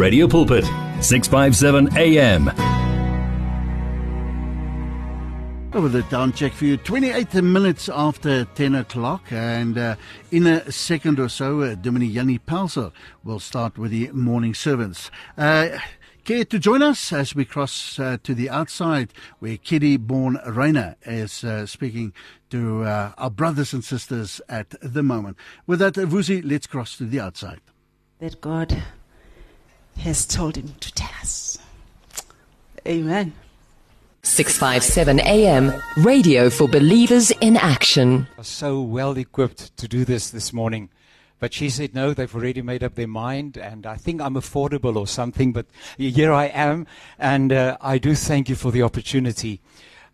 Radio Pulpit, 657 AM. Over the down check for you, 28 minutes after 10 o'clock, and uh, in a second or so, uh, Dominic Jannie Pelser will start with the morning servants. Uh, care to join us as we cross uh, to the outside where Kitty Born Rainer is uh, speaking to uh, our brothers and sisters at the moment. With that, Vusi, let's cross to the outside. That God has told him to tell us. Amen. 657 AM, radio for believers in action. So well equipped to do this this morning. But she said, no, they've already made up their mind, and I think I'm affordable or something, but here I am, and uh, I do thank you for the opportunity.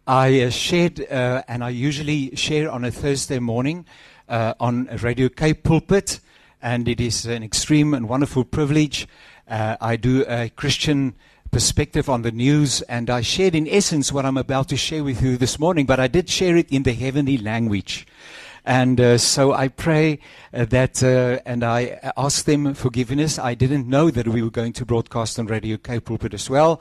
I uh, shared, uh, and I usually share on a Thursday morning uh, on Radio Cape Pulpit, and it is an extreme and wonderful privilege. Uh, I do a Christian perspective on the news, and I shared in essence what I'm about to share with you this morning, but I did share it in the heavenly language. And uh, so I pray uh, that, uh, and I ask them forgiveness. I didn't know that we were going to broadcast on Radio Cape Pulpit as well,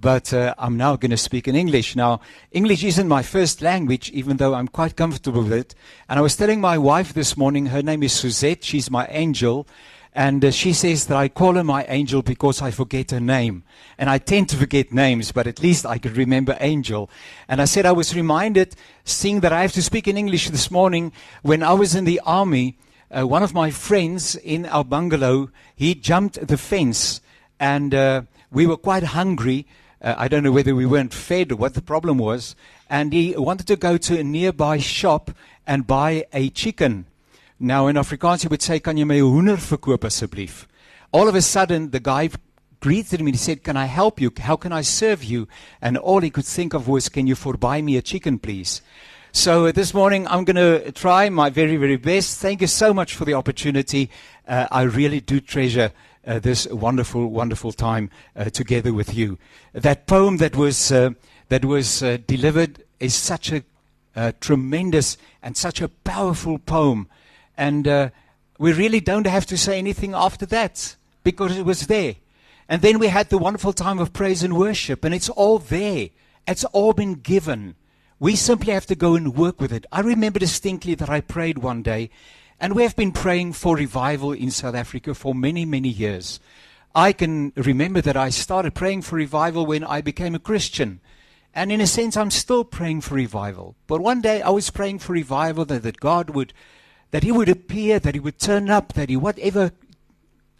but uh, I'm now going to speak in English. Now, English isn't my first language, even though I'm quite comfortable with it. And I was telling my wife this morning, her name is Suzette, she's my angel. And uh, she says that I call her my angel because I forget her name. And I tend to forget names, but at least I could remember angel. And I said I was reminded, seeing that I have to speak in English this morning, when I was in the army, uh, one of my friends in our bungalow, he jumped the fence. And uh, we were quite hungry. Uh, I don't know whether we weren't fed or what the problem was. And he wanted to go to a nearby shop and buy a chicken. Nou in Afrikaans jy moet sê kan jy my hoender verkoop asseblief. All of a sudden the guy greeted me and he said, "Can I help you? How can I serve you?" And all he could think of was, "Can you for buy me a chicken, please?" So uh, this morning I'm going to try my very very best. Thank you so much for the opportunity. Uh, I really do treasure uh, this wonderful wonderful time uh, together with you. That poem that was uh, that was uh, delivered is such a tremendous and such a powerful poem. And uh, we really don't have to say anything after that because it was there. And then we had the wonderful time of praise and worship, and it's all there. It's all been given. We simply have to go and work with it. I remember distinctly that I prayed one day, and we have been praying for revival in South Africa for many, many years. I can remember that I started praying for revival when I became a Christian. And in a sense, I'm still praying for revival. But one day I was praying for revival that, that God would that he would appear, that he would turn up, that he, whatever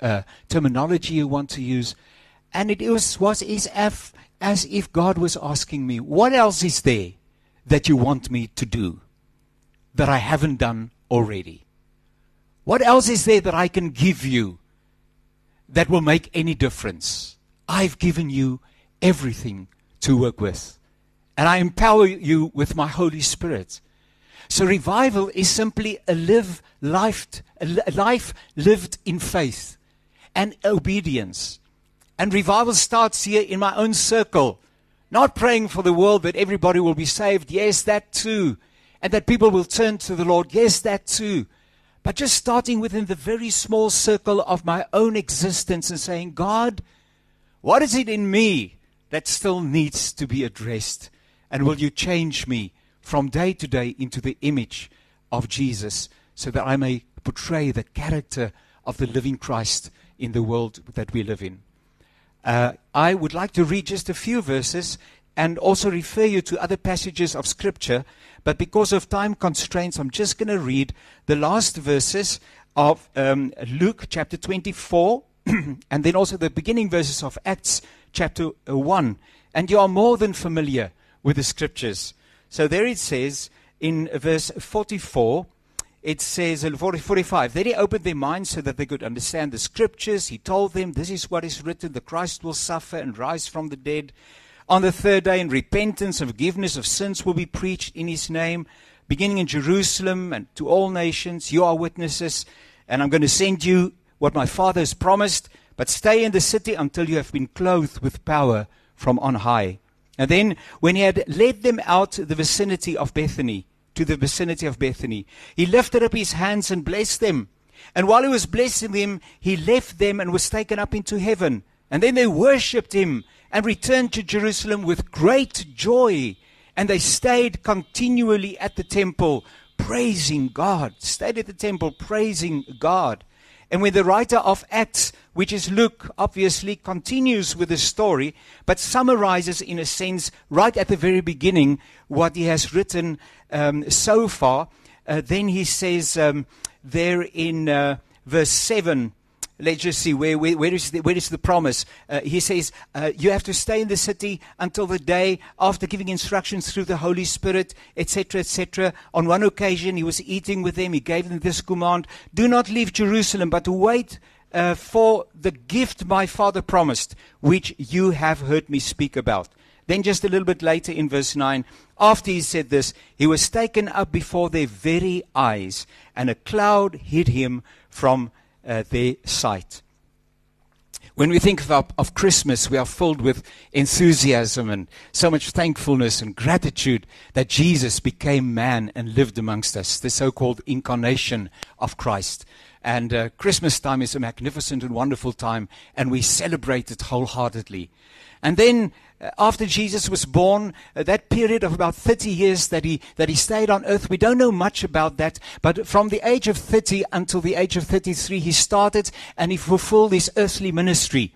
uh, terminology you want to use. And it was, was as, if, as if God was asking me, What else is there that you want me to do that I haven't done already? What else is there that I can give you that will make any difference? I've given you everything to work with. And I empower you with my Holy Spirit. So revival is simply a live life, a life lived in faith and obedience. And revival starts here in my own circle. Not praying for the world that everybody will be saved. Yes, that too. And that people will turn to the Lord. Yes, that too. But just starting within the very small circle of my own existence and saying, God, what is it in me that still needs to be addressed? And will you change me? From day to day into the image of Jesus so that I may portray the character of the living Christ in the world that we live in. Uh, I would like to read just a few verses and also refer you to other passages of Scripture, but because of time constraints, I'm just going to read the last verses of um, Luke chapter 24 and then also the beginning verses of Acts chapter 1. And you are more than familiar with the Scriptures. So there it says in verse 44, it says uh, in 45, then he opened their minds so that they could understand the scriptures. He told them, This is what is written the Christ will suffer and rise from the dead. On the third day, and repentance and forgiveness of sins will be preached in his name, beginning in Jerusalem and to all nations. You are witnesses, and I'm going to send you what my Father has promised, but stay in the city until you have been clothed with power from on high. And then, when he had led them out to the vicinity of Bethany, to the vicinity of Bethany, he lifted up his hands and blessed them. And while he was blessing them, he left them and was taken up into heaven. And then they worshipped him and returned to Jerusalem with great joy. And they stayed continually at the temple, praising God. Stayed at the temple, praising God. And when the writer of Acts, which is Luke, obviously continues with the story, but summarizes in a sense right at the very beginning what he has written um, so far, uh, then he says um, there in uh, verse 7 let's just see where, where, where, is, the, where is the promise. Uh, he says, uh, You have to stay in the city until the day after giving instructions through the Holy Spirit, etc., etc. On one occasion, he was eating with them. He gave them this command Do not leave Jerusalem, but wait. Uh, for the gift my father promised, which you have heard me speak about. Then, just a little bit later in verse 9, after he said this, he was taken up before their very eyes, and a cloud hid him from uh, their sight. When we think of, of Christmas, we are filled with enthusiasm and so much thankfulness and gratitude that Jesus became man and lived amongst us, the so called incarnation of Christ. And uh, Christmas time is a magnificent and wonderful time, and we celebrate it wholeheartedly. And then after Jesus was born, uh, that period of about 30 years that he, that he stayed on earth, we don't know much about that. But from the age of 30 until the age of 33, he started and he fulfilled his earthly ministry.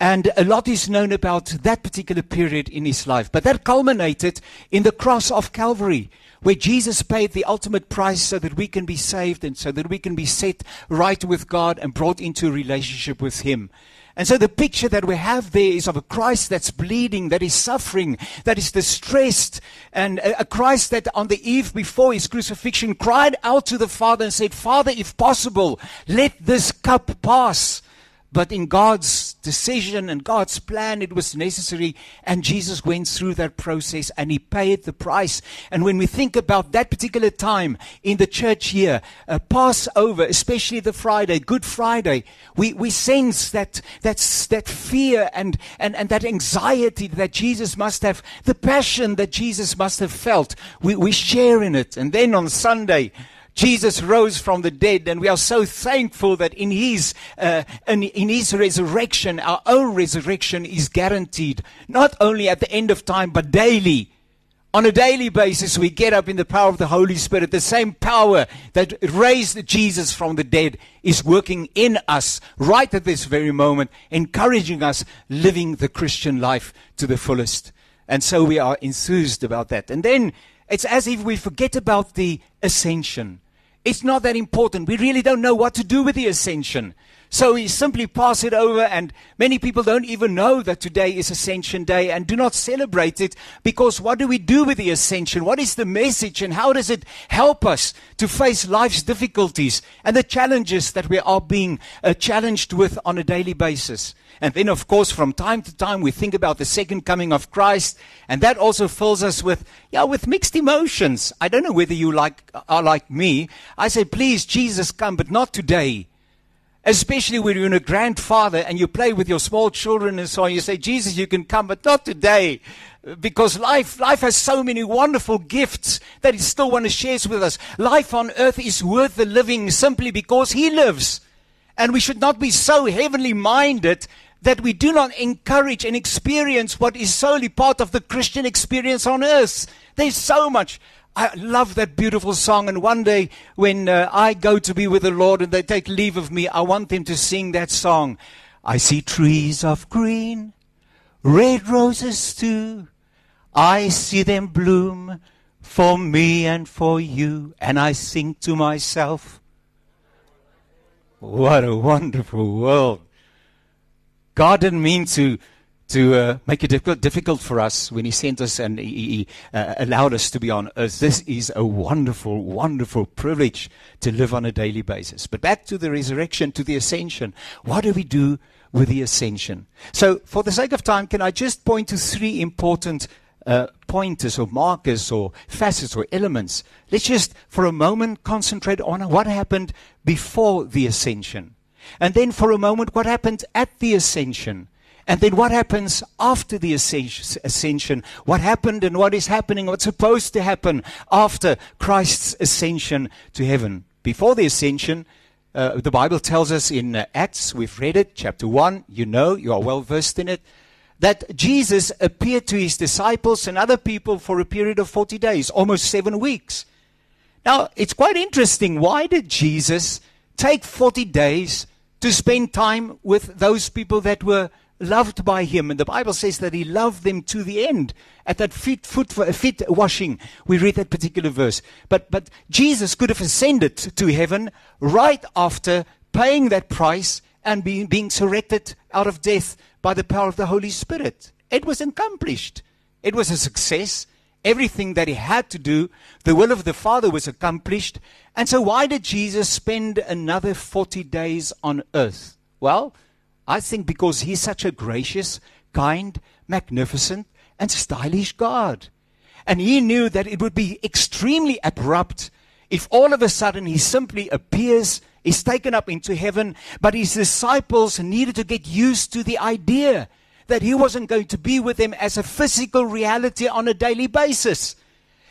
And a lot is known about that particular period in his life. But that culminated in the cross of Calvary, where Jesus paid the ultimate price so that we can be saved and so that we can be set right with God and brought into relationship with Him. And so the picture that we have there is of a Christ that's bleeding, that is suffering, that is distressed, and a, Christ that on the eve before his crucifixion cried out to the Father and said, Father, if possible, let this cup pass. But in God's decision and God's plan, it was necessary. And Jesus went through that process and he paid the price. And when we think about that particular time in the church year, uh, Passover, especially the Friday, Good Friday, we, we sense that, that's, that fear and, and, and that anxiety that Jesus must have, the passion that Jesus must have felt. We, we share in it. And then on Sunday, Jesus rose from the dead, and we are so thankful that in His uh, in, in His resurrection, our own resurrection is guaranteed, not only at the end of time, but daily. On a daily basis, we get up in the power of the Holy Spirit. The same power that raised Jesus from the dead is working in us right at this very moment, encouraging us living the Christian life to the fullest. And so we are enthused about that. And then it's as if we forget about the ascension. It's not that important. We really don't know what to do with the ascension. So we simply pass it over, and many people don't even know that today is Ascension Day and do not celebrate it because what do we do with the ascension? What is the message, and how does it help us to face life's difficulties and the challenges that we are being uh, challenged with on a daily basis? And then, of course, from time to time, we think about the second coming of Christ, and that also fills us with, yeah, with mixed emotions. I don't know whether you like, are like me. I say, please, Jesus, come, but not today. Especially when you're in a grandfather and you play with your small children and so on. You say, Jesus, you can come, but not today. Because life, life has so many wonderful gifts that He still wants to share with us. Life on earth is worth the living simply because He lives. And we should not be so heavenly minded that we do not encourage and experience what is solely part of the Christian experience on earth. There's so much. I love that beautiful song. And one day when uh, I go to be with the Lord and they take leave of me, I want them to sing that song. I see trees of green, red roses too. I see them bloom for me and for you. And I sing to myself, what a wonderful world. God didn't mean to to uh, make it difficult, difficult, for us when He sent us and He, he uh, allowed us to be on earth. This is a wonderful, wonderful privilege to live on a daily basis. But back to the resurrection, to the ascension. What do we do with the ascension? So, for the sake of time, can I just point to three important uh, pointers or markers or facets or elements? Let's just, for a moment, concentrate on what happened before the ascension. And then for a moment, what happened at the ascension? And then what happens after the ascension? What happened and what is happening, what's supposed to happen after Christ's ascension to heaven? Before the ascension, uh, the Bible tells us in uh, Acts, we've read it, chapter 1, you know, you are well versed in it, that Jesus appeared to his disciples and other people for a period of 40 days, almost seven weeks. Now, it's quite interesting. Why did Jesus take 40 days to spend time with those people that were loved by him? And the Bible says that he loved them to the end. At that feet, foot, feet washing, we read that particular verse. But, but Jesus could have ascended to heaven right after paying that price and being, being resurrected out of death by the power of the Holy Spirit. It was accomplished. It was a success. Everything that he had to do, the will of the Father was accomplished. And so, why did Jesus spend another 40 days on earth? Well, I think because he's such a gracious, kind, magnificent, and stylish God. And he knew that it would be extremely abrupt if all of a sudden he simply appears is taken up into heaven, but his disciples needed to get used to the idea that he wasn't going to be with them as a physical reality on a daily basis.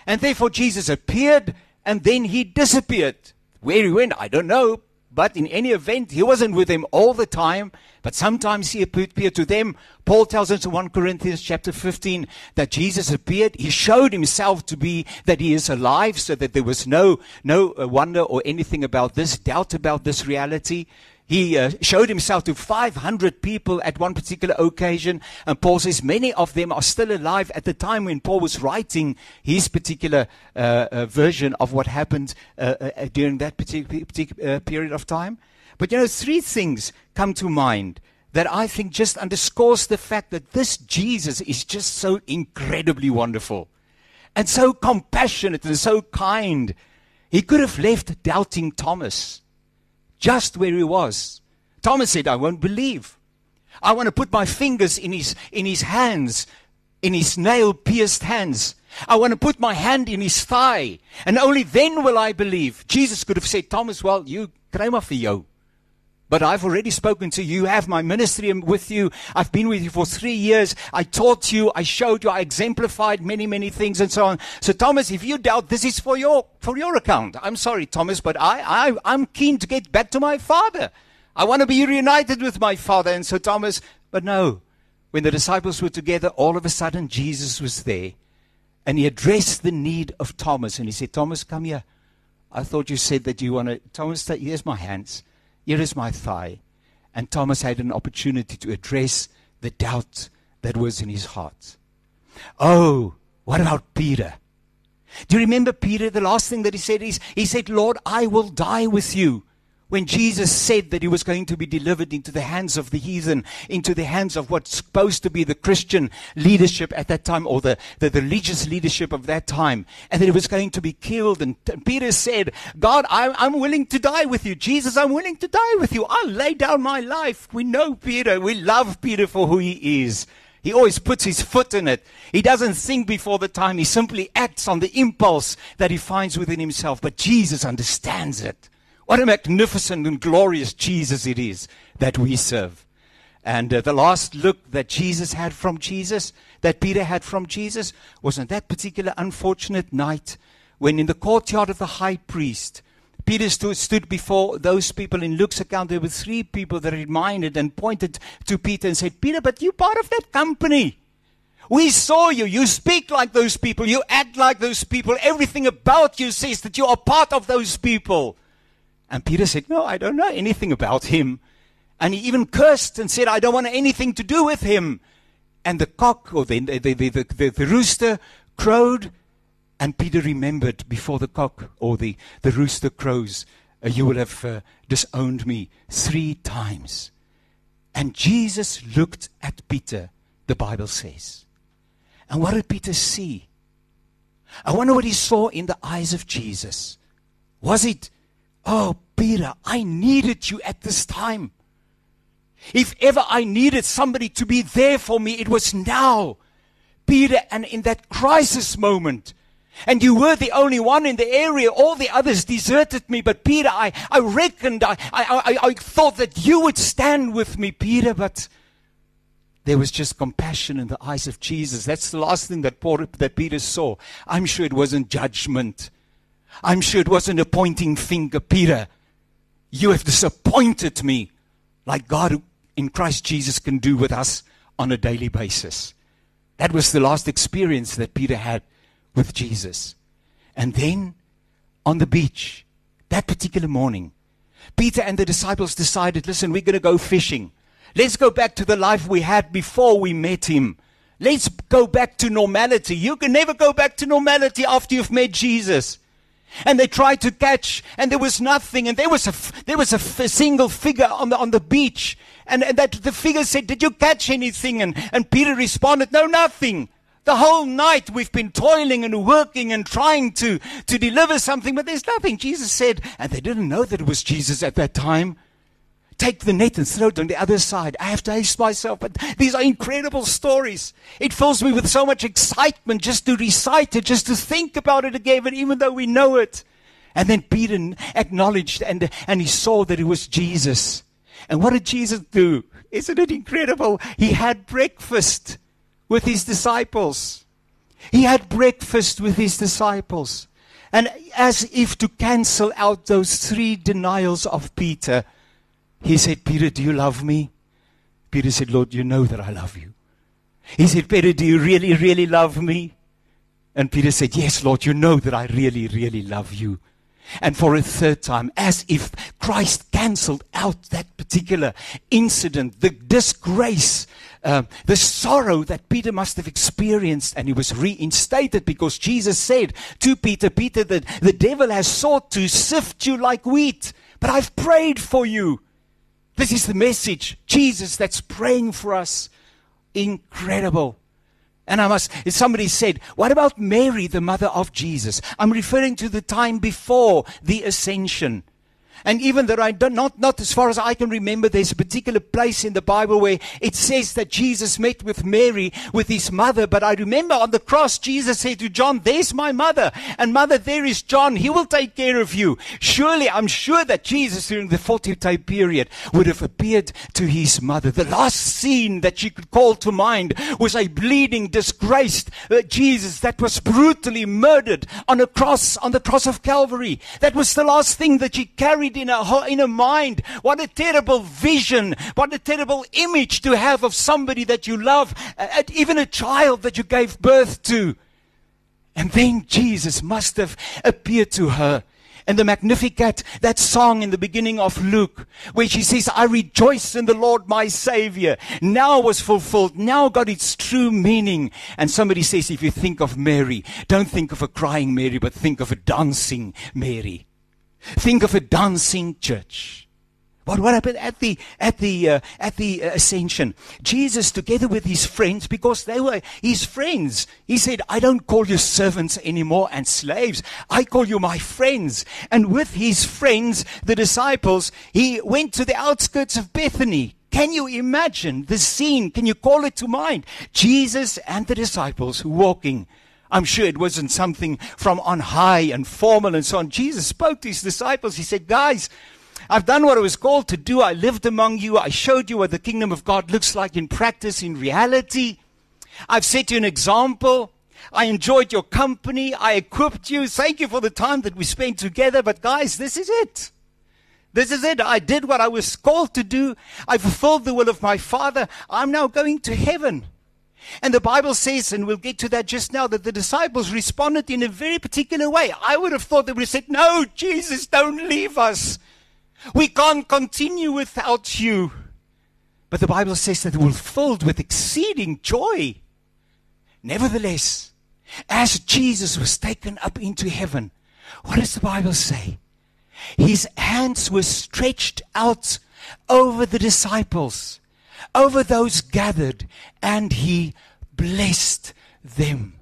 And therefore Jesus appeared and then he disappeared. Where he went, I don't know, but in any event, he wasn't with them all the time, but sometimes he appeared to them. Paul tells us in 1 Corinthians chapter 15 that Jesus appeared. He showed himself to be that he is alive so that there was no, no uh, wonder or anything about this, doubt about this reality. He uh, showed himself to 500 people at one particular occasion, and Paul says many of them are still alive at the time when Paul was writing his particular uh, uh, version of what happened uh, uh, during that particular, particular uh, period of time. But you know, three things come to mind that I think just underscores the fact that this Jesus is just so incredibly wonderful and so compassionate and so kind. He could have left doubting Thomas just where he was. Thomas said, I won't believe. I want to put my fingers in his, in his hands, in his nail pierced hands. I want to put my hand in his thigh, and only then will I believe. Jesus could have said, Thomas, well, you, kry maar vir. But I've already spoken to you. I have my ministry with you. I've been with you for three years. I taught you. I showed you. I exemplified many, many things and so on. So Thomas, if you doubt, this is for your, for your account. I'm sorry, Thomas, but I, I, I'm keen to get back to my father. I want to be reunited with my father. And so Thomas, but no. When the disciples were together, all of a sudden Jesus was there and he addressed the need of Thomas and he said, Thomas, come here. I thought you said that you want to, Thomas, here's my hands. Here is my thigh. And Thomas had an opportunity to address the doubt that was in his heart. Oh, what about Peter? Do you remember Peter? The last thing that he said is, he said, Lord, I will die with you when Jesus said that he was going to be delivered into the hands of the heathen, into the hands of what's supposed to be the Christian leadership at that time, or the, the, religious leadership of that time, and that he was going to be killed. And, Peter said, God, I, I'm willing to die with you. Jesus, I'm willing to die with you. I'll lay down my life. We know Peter. We love Peter for who he is. He always puts his foot in it. He doesn't think before the time. He simply acts on the impulse that he finds within himself. But Jesus understands it. What a magnificent and glorious Jesus it is that we serve. And uh, the last look that Jesus had from Jesus, that Peter had from Jesus, was on that particular unfortunate night when in the courtyard of the high priest, Peter stood, stood before those people. In Luke's account, there were three people that reminded and pointed to Peter and said, Peter, but you're part of that company. We saw you. You speak like those people. You act like those people. Everything about you says that you are part of those people. And Peter said, No, I don't know anything about him. And he even cursed and said, I don't want anything to do with him. And the cock or the, the, the, the, the rooster crowed. And Peter remembered before the cock or the, the rooster crows, uh, you will have uh, disowned me three times. And Jesus looked at Peter, the Bible says. And what did Peter see? I wonder what he saw in the eyes of Jesus. Was it Oh, Peter, I needed you at this time. If ever I needed somebody to be there for me, it was now. Peter, and in that crisis moment, and you were the only one in the area. All the others deserted me. But Peter, I, I reckoned, I, I, I, I thought that you would stand with me, Peter. But there was just compassion in the eyes of Jesus. That's the last thing that, Paul, that Peter saw. I'm sure it wasn't judgment. I'm sure it wasn't a pointing finger, Peter. You have disappointed me, like God in Christ Jesus can do with us on a daily basis. That was the last experience that Peter had with Jesus. And then on the beach, that particular morning, Peter and the disciples decided listen, we're going to go fishing. Let's go back to the life we had before we met him. Let's go back to normality. You can never go back to normality after you've met Jesus. And they tried to catch, and there was nothing. And there was a there was a, f- single figure on the on the beach, and, and that the figure said, "Did you catch anything?" And and Peter responded, "No, nothing." The whole night we've been toiling and working and trying to, to deliver something, but there's nothing. Jesus said, and they didn't know that it was Jesus at that time. Take the net and throw it on the other side. I have to haste myself, but these are incredible stories. It fills me with so much excitement just to recite it, just to think about it again, even though we know it. And then Peter acknowledged and, and he saw that it was Jesus. And what did Jesus do? Isn't it incredible? He had breakfast with his disciples. He had breakfast with his disciples. And as if to cancel out those three denials of Peter, he said, Peter, do you love me? Peter said, Lord, you know that I love you. He said, Peter, do you really, really love me? And Peter said, Yes, Lord, you know that I really, really love you. And for a third time, as if Christ cancelled out that particular incident, the disgrace, uh, the sorrow that Peter must have experienced, and he was reinstated because Jesus said to Peter, Peter, that the devil has sought to sift you like wheat, but I've prayed for you. This is the message. Jesus that's praying for us. Incredible. And I must, somebody said, what about Mary, the mother of Jesus? I'm referring to the time before the ascension. And even that I don't, not, not as far as I can remember, there's a particular place in the Bible where it says that Jesus met with Mary, with his mother. But I remember on the cross, Jesus said to John, there's my mother. And mother, there is John. He will take care of you. Surely, I'm sure that Jesus during the 40 day period would have appeared to his mother. The last scene that she could call to mind was a bleeding, disgraced uh, Jesus that was brutally murdered on a cross, on the cross of Calvary. That was the last thing that she in a, in a mind. What a terrible vision. What a terrible image to have of somebody that you love, uh, even a child that you gave birth to. And then Jesus must have appeared to her. And the Magnificat, that song in the beginning of Luke, where she says, I rejoice in the Lord my Savior, now was fulfilled, now got its true meaning. And somebody says, if you think of Mary, don't think of a crying Mary, but think of a dancing Mary. Think of a dancing church. What, what happened at the at the uh, at the uh, ascension? Jesus, together with his friends, because they were his friends, he said, "I don't call you servants anymore and slaves. I call you my friends." And with his friends, the disciples, he went to the outskirts of Bethany. Can you imagine the scene? Can you call it to mind? Jesus and the disciples walking I'm sure it wasn't something from on high and formal and so on. Jesus spoke to his disciples. He said, Guys, I've done what I was called to do. I lived among you. I showed you what the kingdom of God looks like in practice, in reality. I've set you an example. I enjoyed your company. I equipped you. Thank you for the time that we spent together. But guys, this is it. This is it. I did what I was called to do. I fulfilled the will of my Father. I'm now going to heaven. And the Bible says, and we'll get to that just now, that the disciples responded in a very particular way. I would have thought they would have said, No, Jesus, don't leave us. We can't continue without you. But the Bible says that they were filled with exceeding joy. Nevertheless, as Jesus was taken up into heaven, what does the Bible say? His hands were stretched out over the disciples over those gathered, and he blessed them.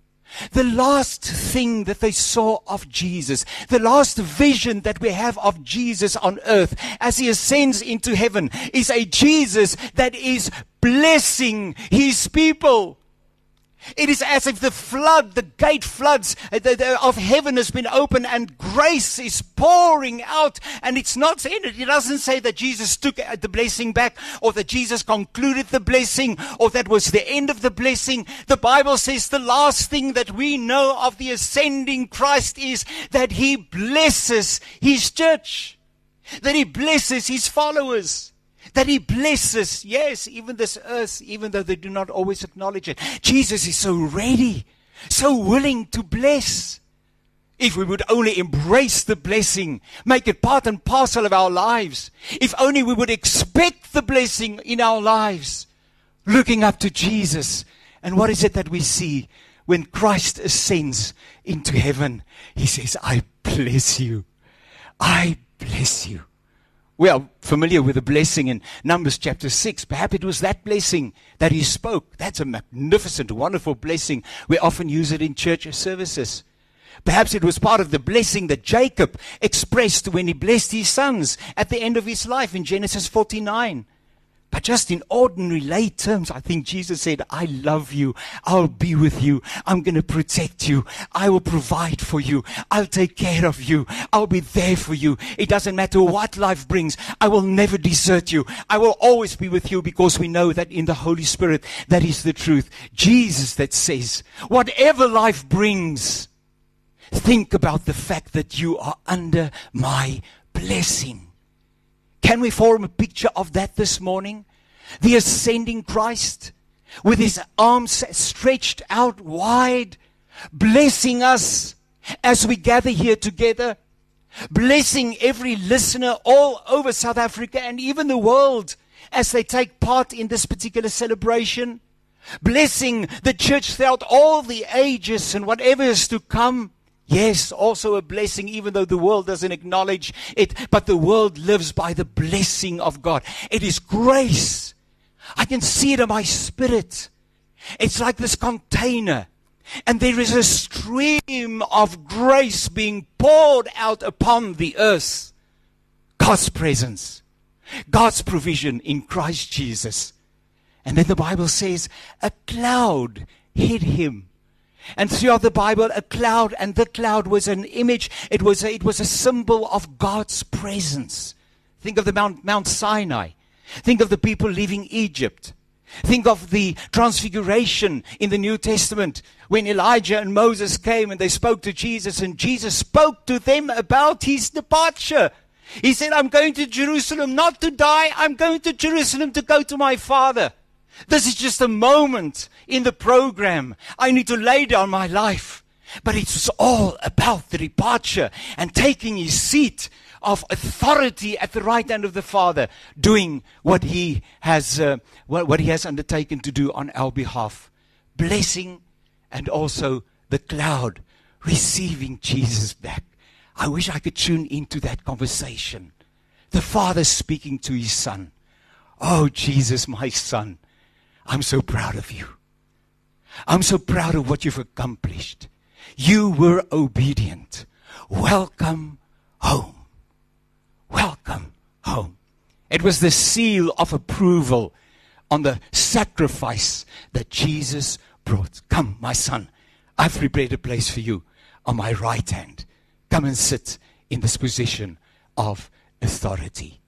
The last thing that they saw of Jesus, the last vision that we have of Jesus on earth as he ascends into heaven is a Jesus that is blessing his people. It is as if the flood, the gate floods uh, of heaven has been opened and grace is pouring out. And it's not in it. It doesn't say that Jesus took uh, the blessing back or that Jesus concluded the blessing or that was the end of the blessing. The Bible says the last thing that we know of the ascending Christ is that he blesses his church. that He blesses His followers. That He blesses, yes, even this earth, even though they do not always acknowledge it. Jesus is so ready, so willing to bless. If we would only embrace the blessing, make it part and parcel of our lives. If only we would expect the blessing in our lives. Looking up to Jesus. And what is it that we see when Christ ascends into heaven? He says, I bless you. I bless you. We are familiar with the blessing in Numbers chapter 6. Perhaps it was that blessing that he spoke. That's a magnificent, wonderful blessing. We often use it in church services. Perhaps it was part of the blessing that Jacob expressed when he blessed his sons at the end of his life in Genesis 49. But just in ordinary lay terms, I think Jesus said, I love you. I'll be with you. I'm going to protect you. I will provide for you. I'll take care of you. I'll be there for you. It doesn't matter what life brings. I will never desert you. I will always be with you because we know that in the Holy Spirit, that is the truth. Jesus that says, whatever life brings, think about the fact that you are under my blessing. Can we form a picture of that this morning? The ascending Christ with his arms stretched out wide, blessing us as we gather here together, blessing every listener all over South Africa and even the world as they take part in this particular celebration, blessing the church throughout all the ages and whatever is to come. Yes, also a blessing, even though the world doesn't acknowledge it, but the world lives by the blessing of God. It is grace. I can see it in my spirit. It's like this container, and there is a stream of grace being poured out upon the earth. God's presence, God's provision in Christ Jesus. And then the Bible says, a cloud hid him and throughout the Bible, a cloud, and the cloud was an image. It was a, it was a symbol of God's presence. Think of the Mount, Mount Sinai. Think of the people leaving Egypt. Think of the transfiguration in the New Testament when Elijah and Moses came and they spoke to Jesus, and Jesus spoke to them about his departure. He said, I'm going to Jerusalem not to die, I'm going to Jerusalem to go to my Father. This is just a moment in the program. I need to lay down my life. But it was all about the departure and taking his seat of authority at the right hand of the Father, doing what he has, uh, what, what he has undertaken to do on our behalf. Blessing and also the cloud receiving Jesus back. I wish I could tune into that conversation. The Father speaking to his Son. Oh, Jesus, my Son, I'm so proud of you. I'm so proud of what you've accomplished. You were obedient. Welcome home. Welcome home. It was the seal of approval on the sacrifice that Jesus brought. Come, my son, I've prepared a place for you on my right hand. Come and sit in this position of authority.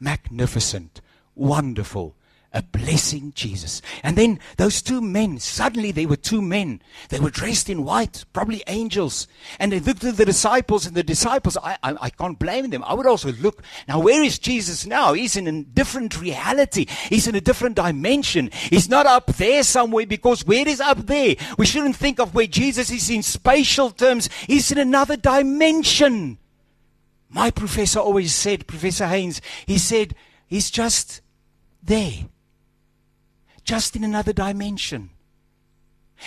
Magnificent, wonderful, a blessing Jesus. And then those two men, suddenly they were two men. They were dressed in white, probably angels. And they looked at the disciples, and the disciples, I, I, I, can't blame them. I would also look, now where is Jesus now? He's in a different reality. He's in a different dimension. He's not up there somewhere because where is up there? We shouldn't think of where Jesus is in spatial terms. He's in another dimension. My professor always said, Professor Haynes, he said, he's just there just in another dimension.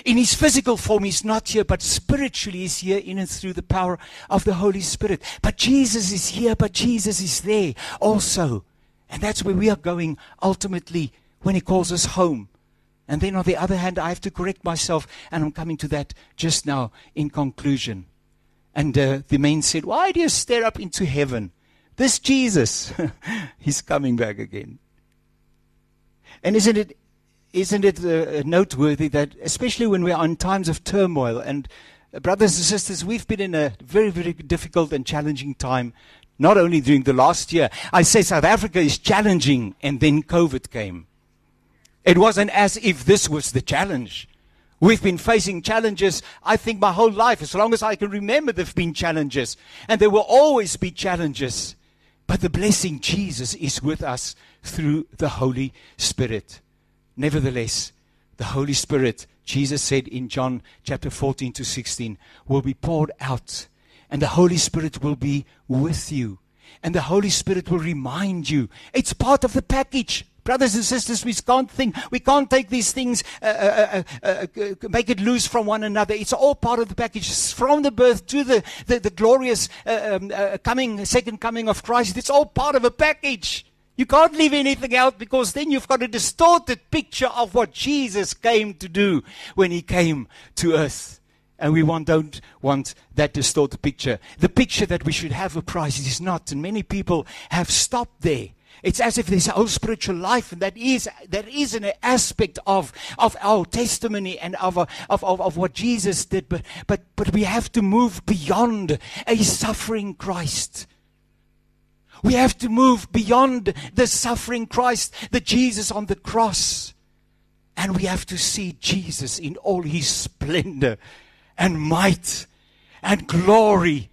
In his physical form, he's not here, but spiritually, he's here in and through the power of the Holy Spirit. But Jesus is here, but Jesus is there also. And that's where we are going ultimately when he calls us home. And then on the other hand, I have to correct myself, and I'm coming to that just now in conclusion. And uh, the man said, Why do you stare up into heaven? This Jesus, he's coming back again. And isn't it isn't it uh, noteworthy that, especially when we are in times of turmoil, and uh, brothers and sisters, we've been in a very, very difficult and challenging time, not only during the last year. I say South Africa is challenging, and then COVID came. It wasn't as if this was the challenge. We've been facing challenges, I think, my whole life. As long as I can remember, there have been challenges. And there will always be challenges. But the blessing Jesus is with us through the Holy Spirit. Nevertheless, the Holy Spirit, Jesus said in John chapter 14 to 16, will be poured out, and the Holy Spirit will be with you. And the Holy Spirit will remind you. It's part of the package. Brothers and sisters, we can't think, we can't take these things, uh, uh, uh, uh, uh make it loose from one another. It's all part of the package. From the birth to the, the, the glorious uh, um, coming, second coming of Christ, it's all part of a package. You can't leave anything out because then you've got a distorted picture of what Jesus came to do when he came to earth. And we want, don't want that distorted picture. The picture that we should have of Christ is not, and many people have stopped there. It's as if there's a whole spiritual life, and that is that is an aspect of of our testimony and of, of, of, of what Jesus did. But but but we have to move beyond a suffering Christ. We have to move beyond the suffering Christ, the Jesus on the cross. And we have to see Jesus in all his splendor and might and glory,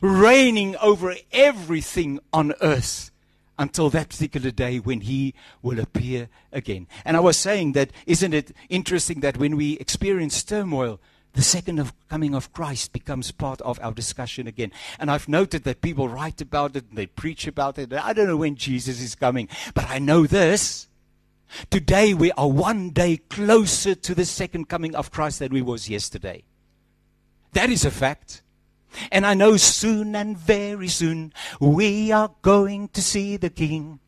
reigning over everything on earth until that particular day when he will appear again. And I was saying that, isn't it interesting that when we experience turmoil, the second of coming of Christ becomes part of our discussion again. And I've noted that people write about it and they preach about it. I don't know when Jesus is coming, but I know this. Today we are one day closer to the second coming of Christ than we was yesterday. That is a fact. And I know soon and very soon we are going to see the King.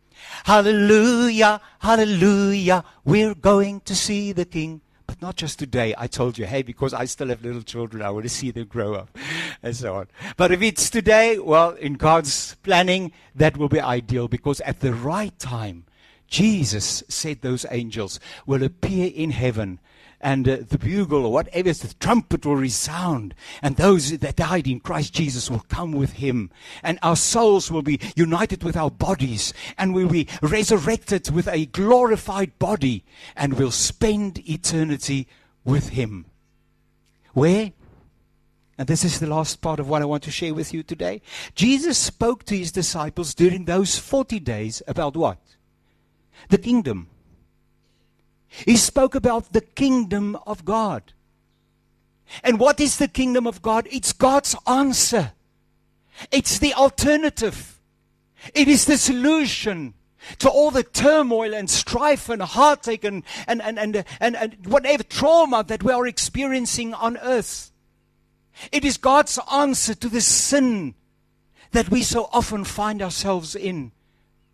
Hallelujah, hallelujah, we're going to see the King. But not just today. I told you, hey, because I still have little children, I want to see them grow up and so on. But if it's today, well, in God's planning, that will be ideal because at the right time, Jesus said those angels will appear in heaven and uh, the bugle or whatever, is the trumpet will resound, and those that died in Christ Jesus will come with him, and our souls will be united with our bodies, and we'll be resurrected with a glorified body, and we'll spend eternity with him. Where? And this is the last part of what I want to share with you today. Jesus spoke to his disciples during those 40 days about what? The kingdom. He spoke about the kingdom of God. And what is the kingdom of God? It's God's answer. It's the alternative. It is the solution to all the turmoil and strife and heartache and, and, and, and, and, and whatever trauma that we are experiencing on earth. It is God's answer to the sin that we so often find ourselves in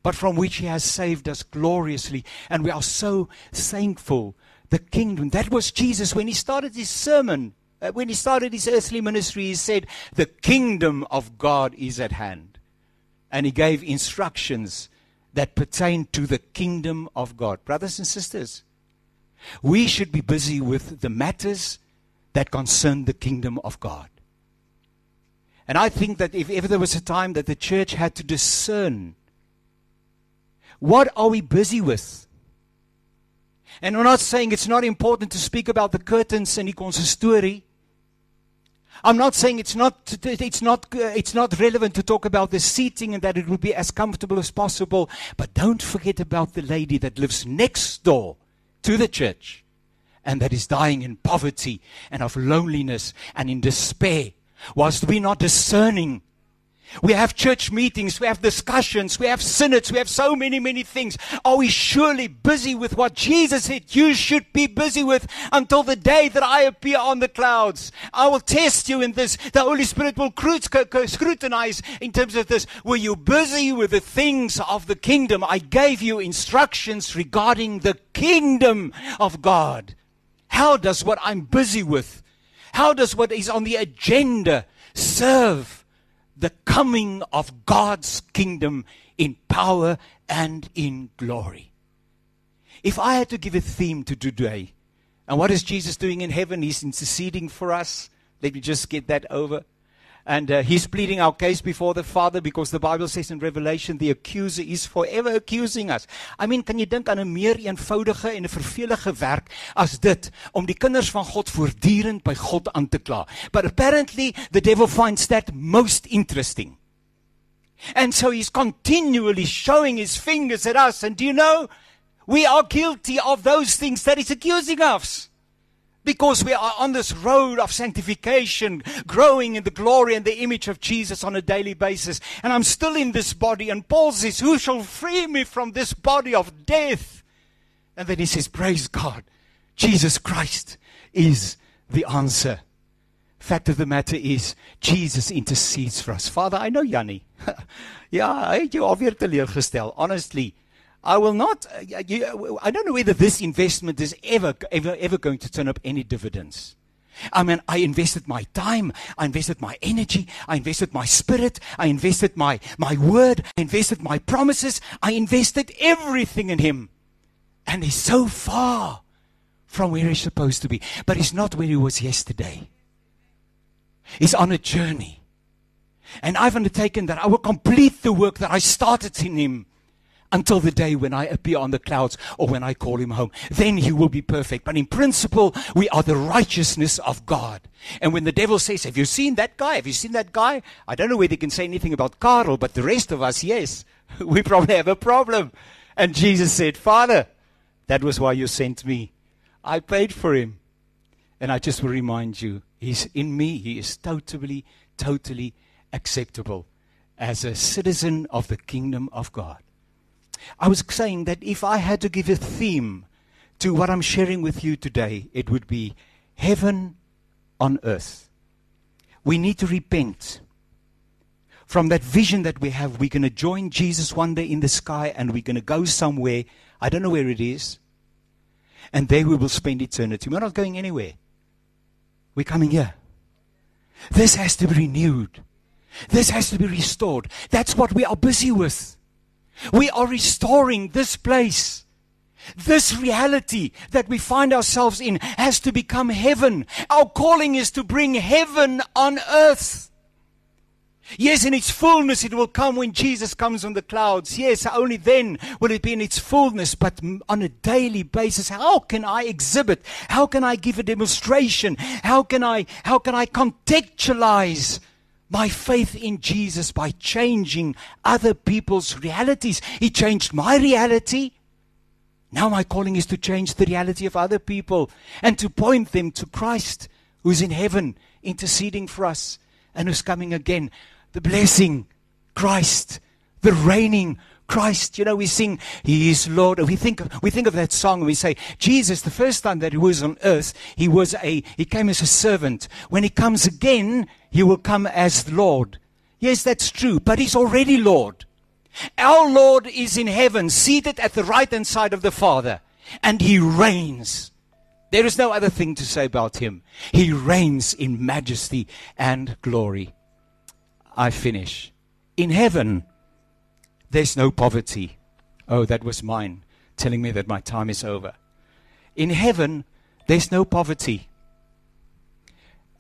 but from which He has saved us gloriously. And we are so thankful. The kingdom, that was Jesus when He started His sermon. Uh, when He started His earthly ministry, He said, The kingdom of God is at hand. And He gave instructions that pertain to the kingdom of God. Brothers and sisters, we should be busy with the matters that concern the kingdom of God. And I think that if ever there was a time that the church had to discern what are we busy with? And we're not saying it's not important to speak about the curtains and die story. I'm not saying it's not, it's, not, it's not relevant to talk about the seating and that it would be as comfortable as possible. But don't forget about the lady that lives next door to the church and that is dying in poverty and of loneliness and in despair. Whilst we're not discerning we have church meetings, we have discussions, we have synods, we have so many, many things. Are we surely busy with what Jesus said you should be busy with until the day that I appear on the clouds? I will test you in this. The Holy Spirit will scrutinize in terms of this. Were you busy with the things of the kingdom? I gave you instructions regarding the kingdom of God. How does what I'm busy with, how does what is on the agenda serve? The coming of God's kingdom in power and in glory. If I had to give a theme to today, and what is Jesus doing in heaven? He's interceding for us. Let me just get that over. And uh, he's pleading our case before the Father because the Bible says in Revelation the accuser is forever accusing us. I mean, kan jy dink aan 'n meer eenvoudige en 'n vervelige werk as dit om die kinders van God voortdurend by God aan te kla? But apparently the devil finds that most interesting. And so he's continually showing his fingers at us. And do you know, we are guilty of those things that he's accusing us. Because we are on this road of sanctification, growing in the glory and the image of Jesus on a daily basis. And I'm still in this body. And Paul says, Who shall free me from this body of death? And then he says, Praise God. Jesus Christ is the answer. Fact of the matter is, Jesus intercedes for us. Father, I know Jannie. ja, hy het jou alweer teleurgestel. Honestly, I will not. Uh, you, I don't know whether this investment is ever, ever, ever going to turn up any dividends. I mean, I invested my time, I invested my energy, I invested my spirit, I invested my, my word, I invested my promises, I invested everything in him. And he's so far from where he's supposed to be. But he's not where he was yesterday. He's on a journey. And I've undertaken that I will complete the work that I started in him until the day when I appear on the clouds or when I call him home. Then he will be perfect. But in principle, we are the righteousness of God. And when the devil says, Have you seen that guy? Have you seen that guy? I don't know whether he can say anything about Carl, but the rest of us, yes. we probably have a problem. And Jesus said, Father, that was why you sent me. I paid for him. And I just will remind you, he's in me. He is totally, totally acceptable as a citizen of the kingdom of God. I was saying that if I had to give a theme to what I'm sharing with you today, it would be heaven on earth. We need to repent from that vision that we have. We're going to join Jesus one day in the sky and we're going to go somewhere. I don't know where it is. And there we will spend eternity. We're not going anywhere. We're coming here. This has to be renewed. This has to be restored. That's what we are busy with. We are restoring this place. This reality that we find ourselves in has to become heaven. Our calling is to bring heaven on earth. Yes, in its fullness it will come when Jesus comes on the clouds. Yes, only then will it be in its fullness. But on a daily basis, how can I exhibit? How can I give a demonstration? How can I, how can I contextualize my faith in Jesus by changing other people's realities? He changed my reality. Now my calling is to change the reality of other people and to point them to Christ who's in heaven interceding for us and who's coming again the blessing, Christ, the reigning Christ. You know, we sing, He is Lord. We think, we think of that song and we say, Jesus, the first time that He was on earth, He was a, He came as a servant. When He comes again, He will come as Lord. Yes, that's true, but He's already Lord. Our Lord is in heaven, seated at the right hand side of the Father, and He reigns. There is no other thing to say about Him. He reigns in majesty and glory. I finish. In heaven, there's no poverty. Oh, that was mine telling me that my time is over. In heaven, there's no poverty.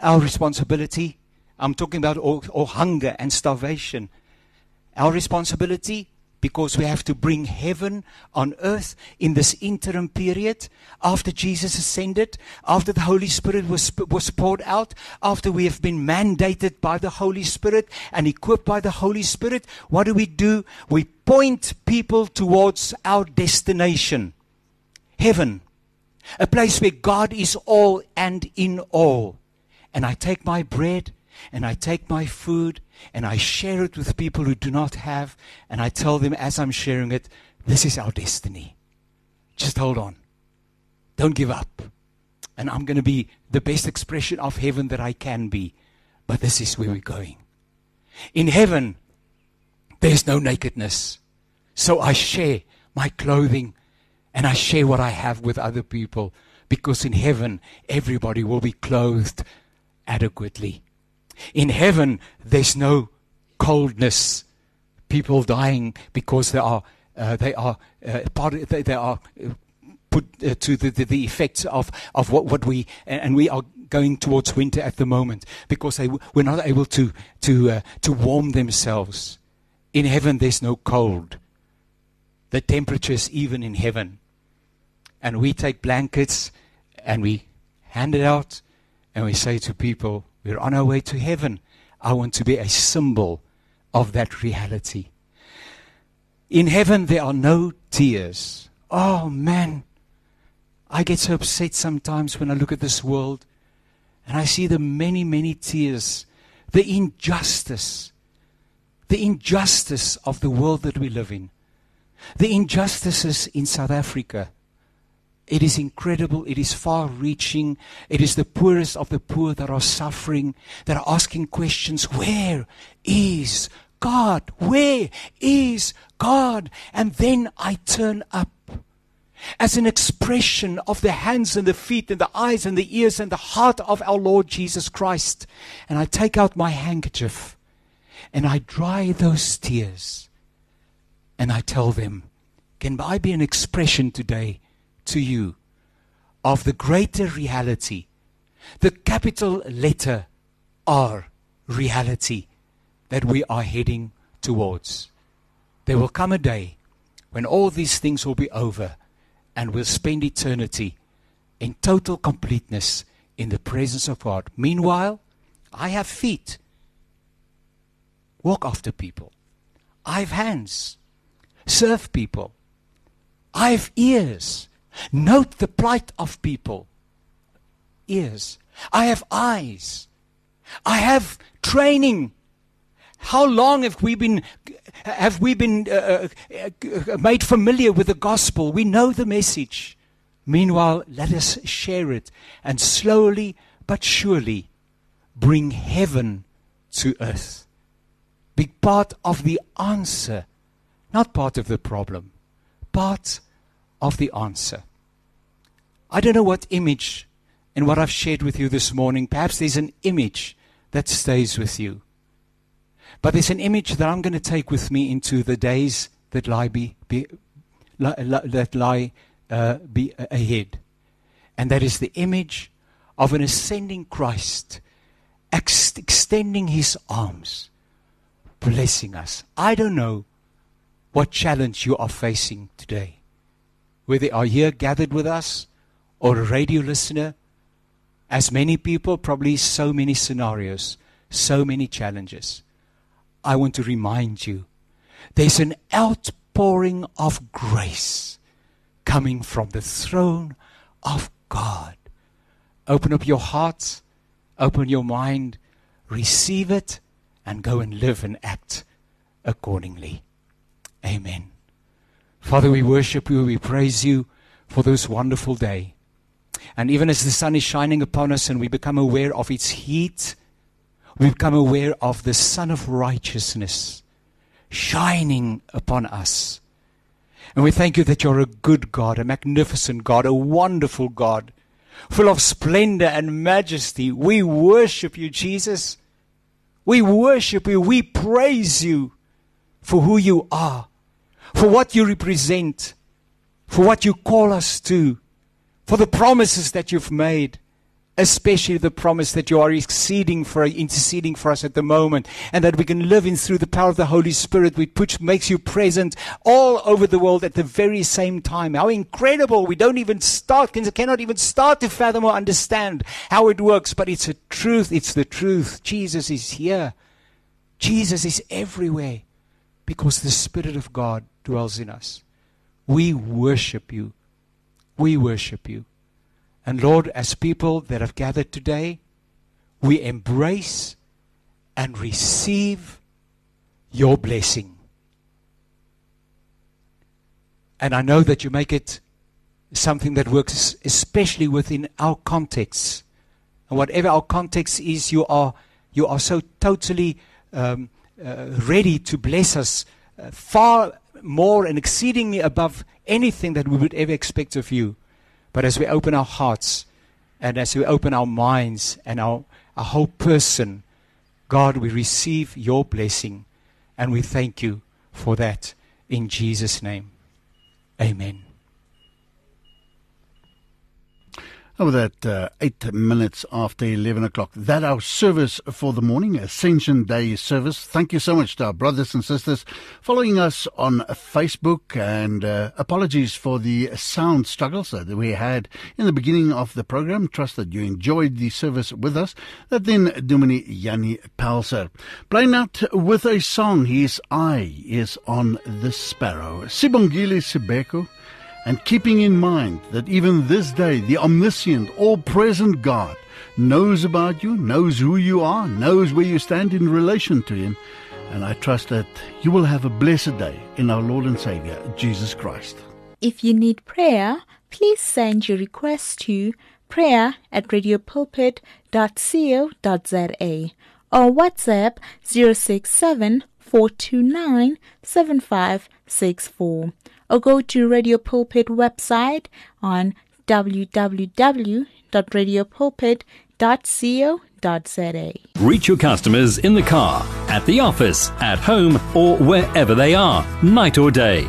Our responsibility, I'm talking about all, all hunger and starvation. Our responsibility because we have to bring heaven on earth in this interim period after Jesus ascended, after the Holy Spirit was, was poured out, after we have been mandated by the Holy Spirit and equipped by the Holy Spirit. What do we do? We point people towards our destination heaven, a place where God is all and in all. And I take my bread and I take my food and I share it with people who do not have, and I tell them as I'm sharing it, this is our destiny. Just hold on. Don't give up. And I'm going to be the best expression of heaven that I can be. But this is where we're going. In heaven, there's no nakedness. So I share my clothing and I share what I have with other people because in heaven, everybody will be clothed adequately. In heaven, there's no coldness. People dying because they are uh, they are uh, part they, they are uh, put uh, to the, the, the, effects of, of what, what we and we are going towards winter at the moment because they, we're not able to to uh, to warm themselves. In heaven, there's no cold. The temperatures even in heaven, and we take blankets and we hand it out, and we say to people, we're on our way to heaven. I want to be a symbol of that reality. In heaven, there are no tears. Oh, man. I get so upset sometimes when I look at this world and I see the many, many tears, the injustice, the injustice of the world that we live in, the injustices in South Africa. It is incredible. It is far reaching. It is the poorest of the poor that are suffering, that are asking questions. Where is God? Where is God? And then I turn up as an expression of the hands and the feet and the eyes and the ears and the heart of our Lord Jesus Christ. And I take out my handkerchief and I dry those tears and I tell them, Can I be an expression today to you of the greater reality, the capital letter R reality that we are heading towards? There will come a day when all these things will be over and we'll spend eternity in total completeness in the presence of God. Meanwhile, I have feet. Walk after people. I have hands. Serve people. I have ears. Note the plight of people. Ears. I have eyes. I have training. How long have we been have we been uh, uh, made familiar with the gospel? We know the message. Meanwhile, let us share it and slowly but surely bring heaven to earth. Be part of the answer, not part of the problem, part of the answer. I don't know what image in what I've shared with you this morning. Perhaps there's an image that stays with you. But there's an image that I'm going to take with me into the days that lie, be, be, li, li, that lie uh, be ahead. And that is the image of an ascending Christ ex- extending his arms, blessing us. I don't know what challenge you are facing today. Whether are here gathered with us or a radio listener, as many people, probably so many scenarios, so many challenges. I want to remind you there's an outpouring of grace coming from the throne of God. Open up your heart, open your mind, receive it, and go and live and act accordingly. Amen. Father, we worship you, we praise you for this wonderful day. And even as the sun is shining upon us and we become aware of its heat, we become aware of the Sun of Righteousness shining upon us. And we thank you that you're a good God, a magnificent God, a wonderful God, full of splendor and majesty. We worship you, Jesus. We worship you. We praise you for who you are, for what you represent, for what you call us to, for the promises that you've made especially the promise that you are exceeding for interceding for us at the moment and that we can live in through the power of the Holy Spirit which makes you present all over the world at the very same time. How incredible. We don't even start, cannot even start to fathom or understand how it works, but it's a truth. It's the truth. Jesus is here. Jesus is everywhere because the Spirit of God dwells in us. We worship you. We worship you. And Lord, as people that have gathered today, we embrace and receive your blessing. And I know that you make it something that works especially within our context. And whatever our context is, you are, you are so totally um, uh, ready to bless us uh, far more and exceedingly above anything that we would ever expect of you. But as we open our hearts and as we open our minds and our, our whole person, God, we receive your blessing and we thank you for that in Jesus' name. Amen. Oh, that uh, eight minutes after 11 o'clock. That our service for the morning, Ascension Day service. Thank you so much to our brothers and sisters following us on Facebook. And uh, apologies for the sound struggles that we had in the beginning of the program. Trust that you enjoyed the service with us. That then Dominee Jannie Pelser. Playing out with a song. His eye is on the sparrow. Sibongile Sibeko and keeping in mind that even this day the omniscient, all present God knows about you, knows who you are, knows where you stand in relation to Him. And I trust that you will have a blessed day in our Lord and Savior, Jesus Christ. If you need prayer, please send your request to prayer at radiopulpit.co.za or WhatsApp 067 429 7564 or go to Radio Pulpit website on www.radiopulpit.co.za. Reach your customers in the car, at the office, at home, or wherever they are, night or day.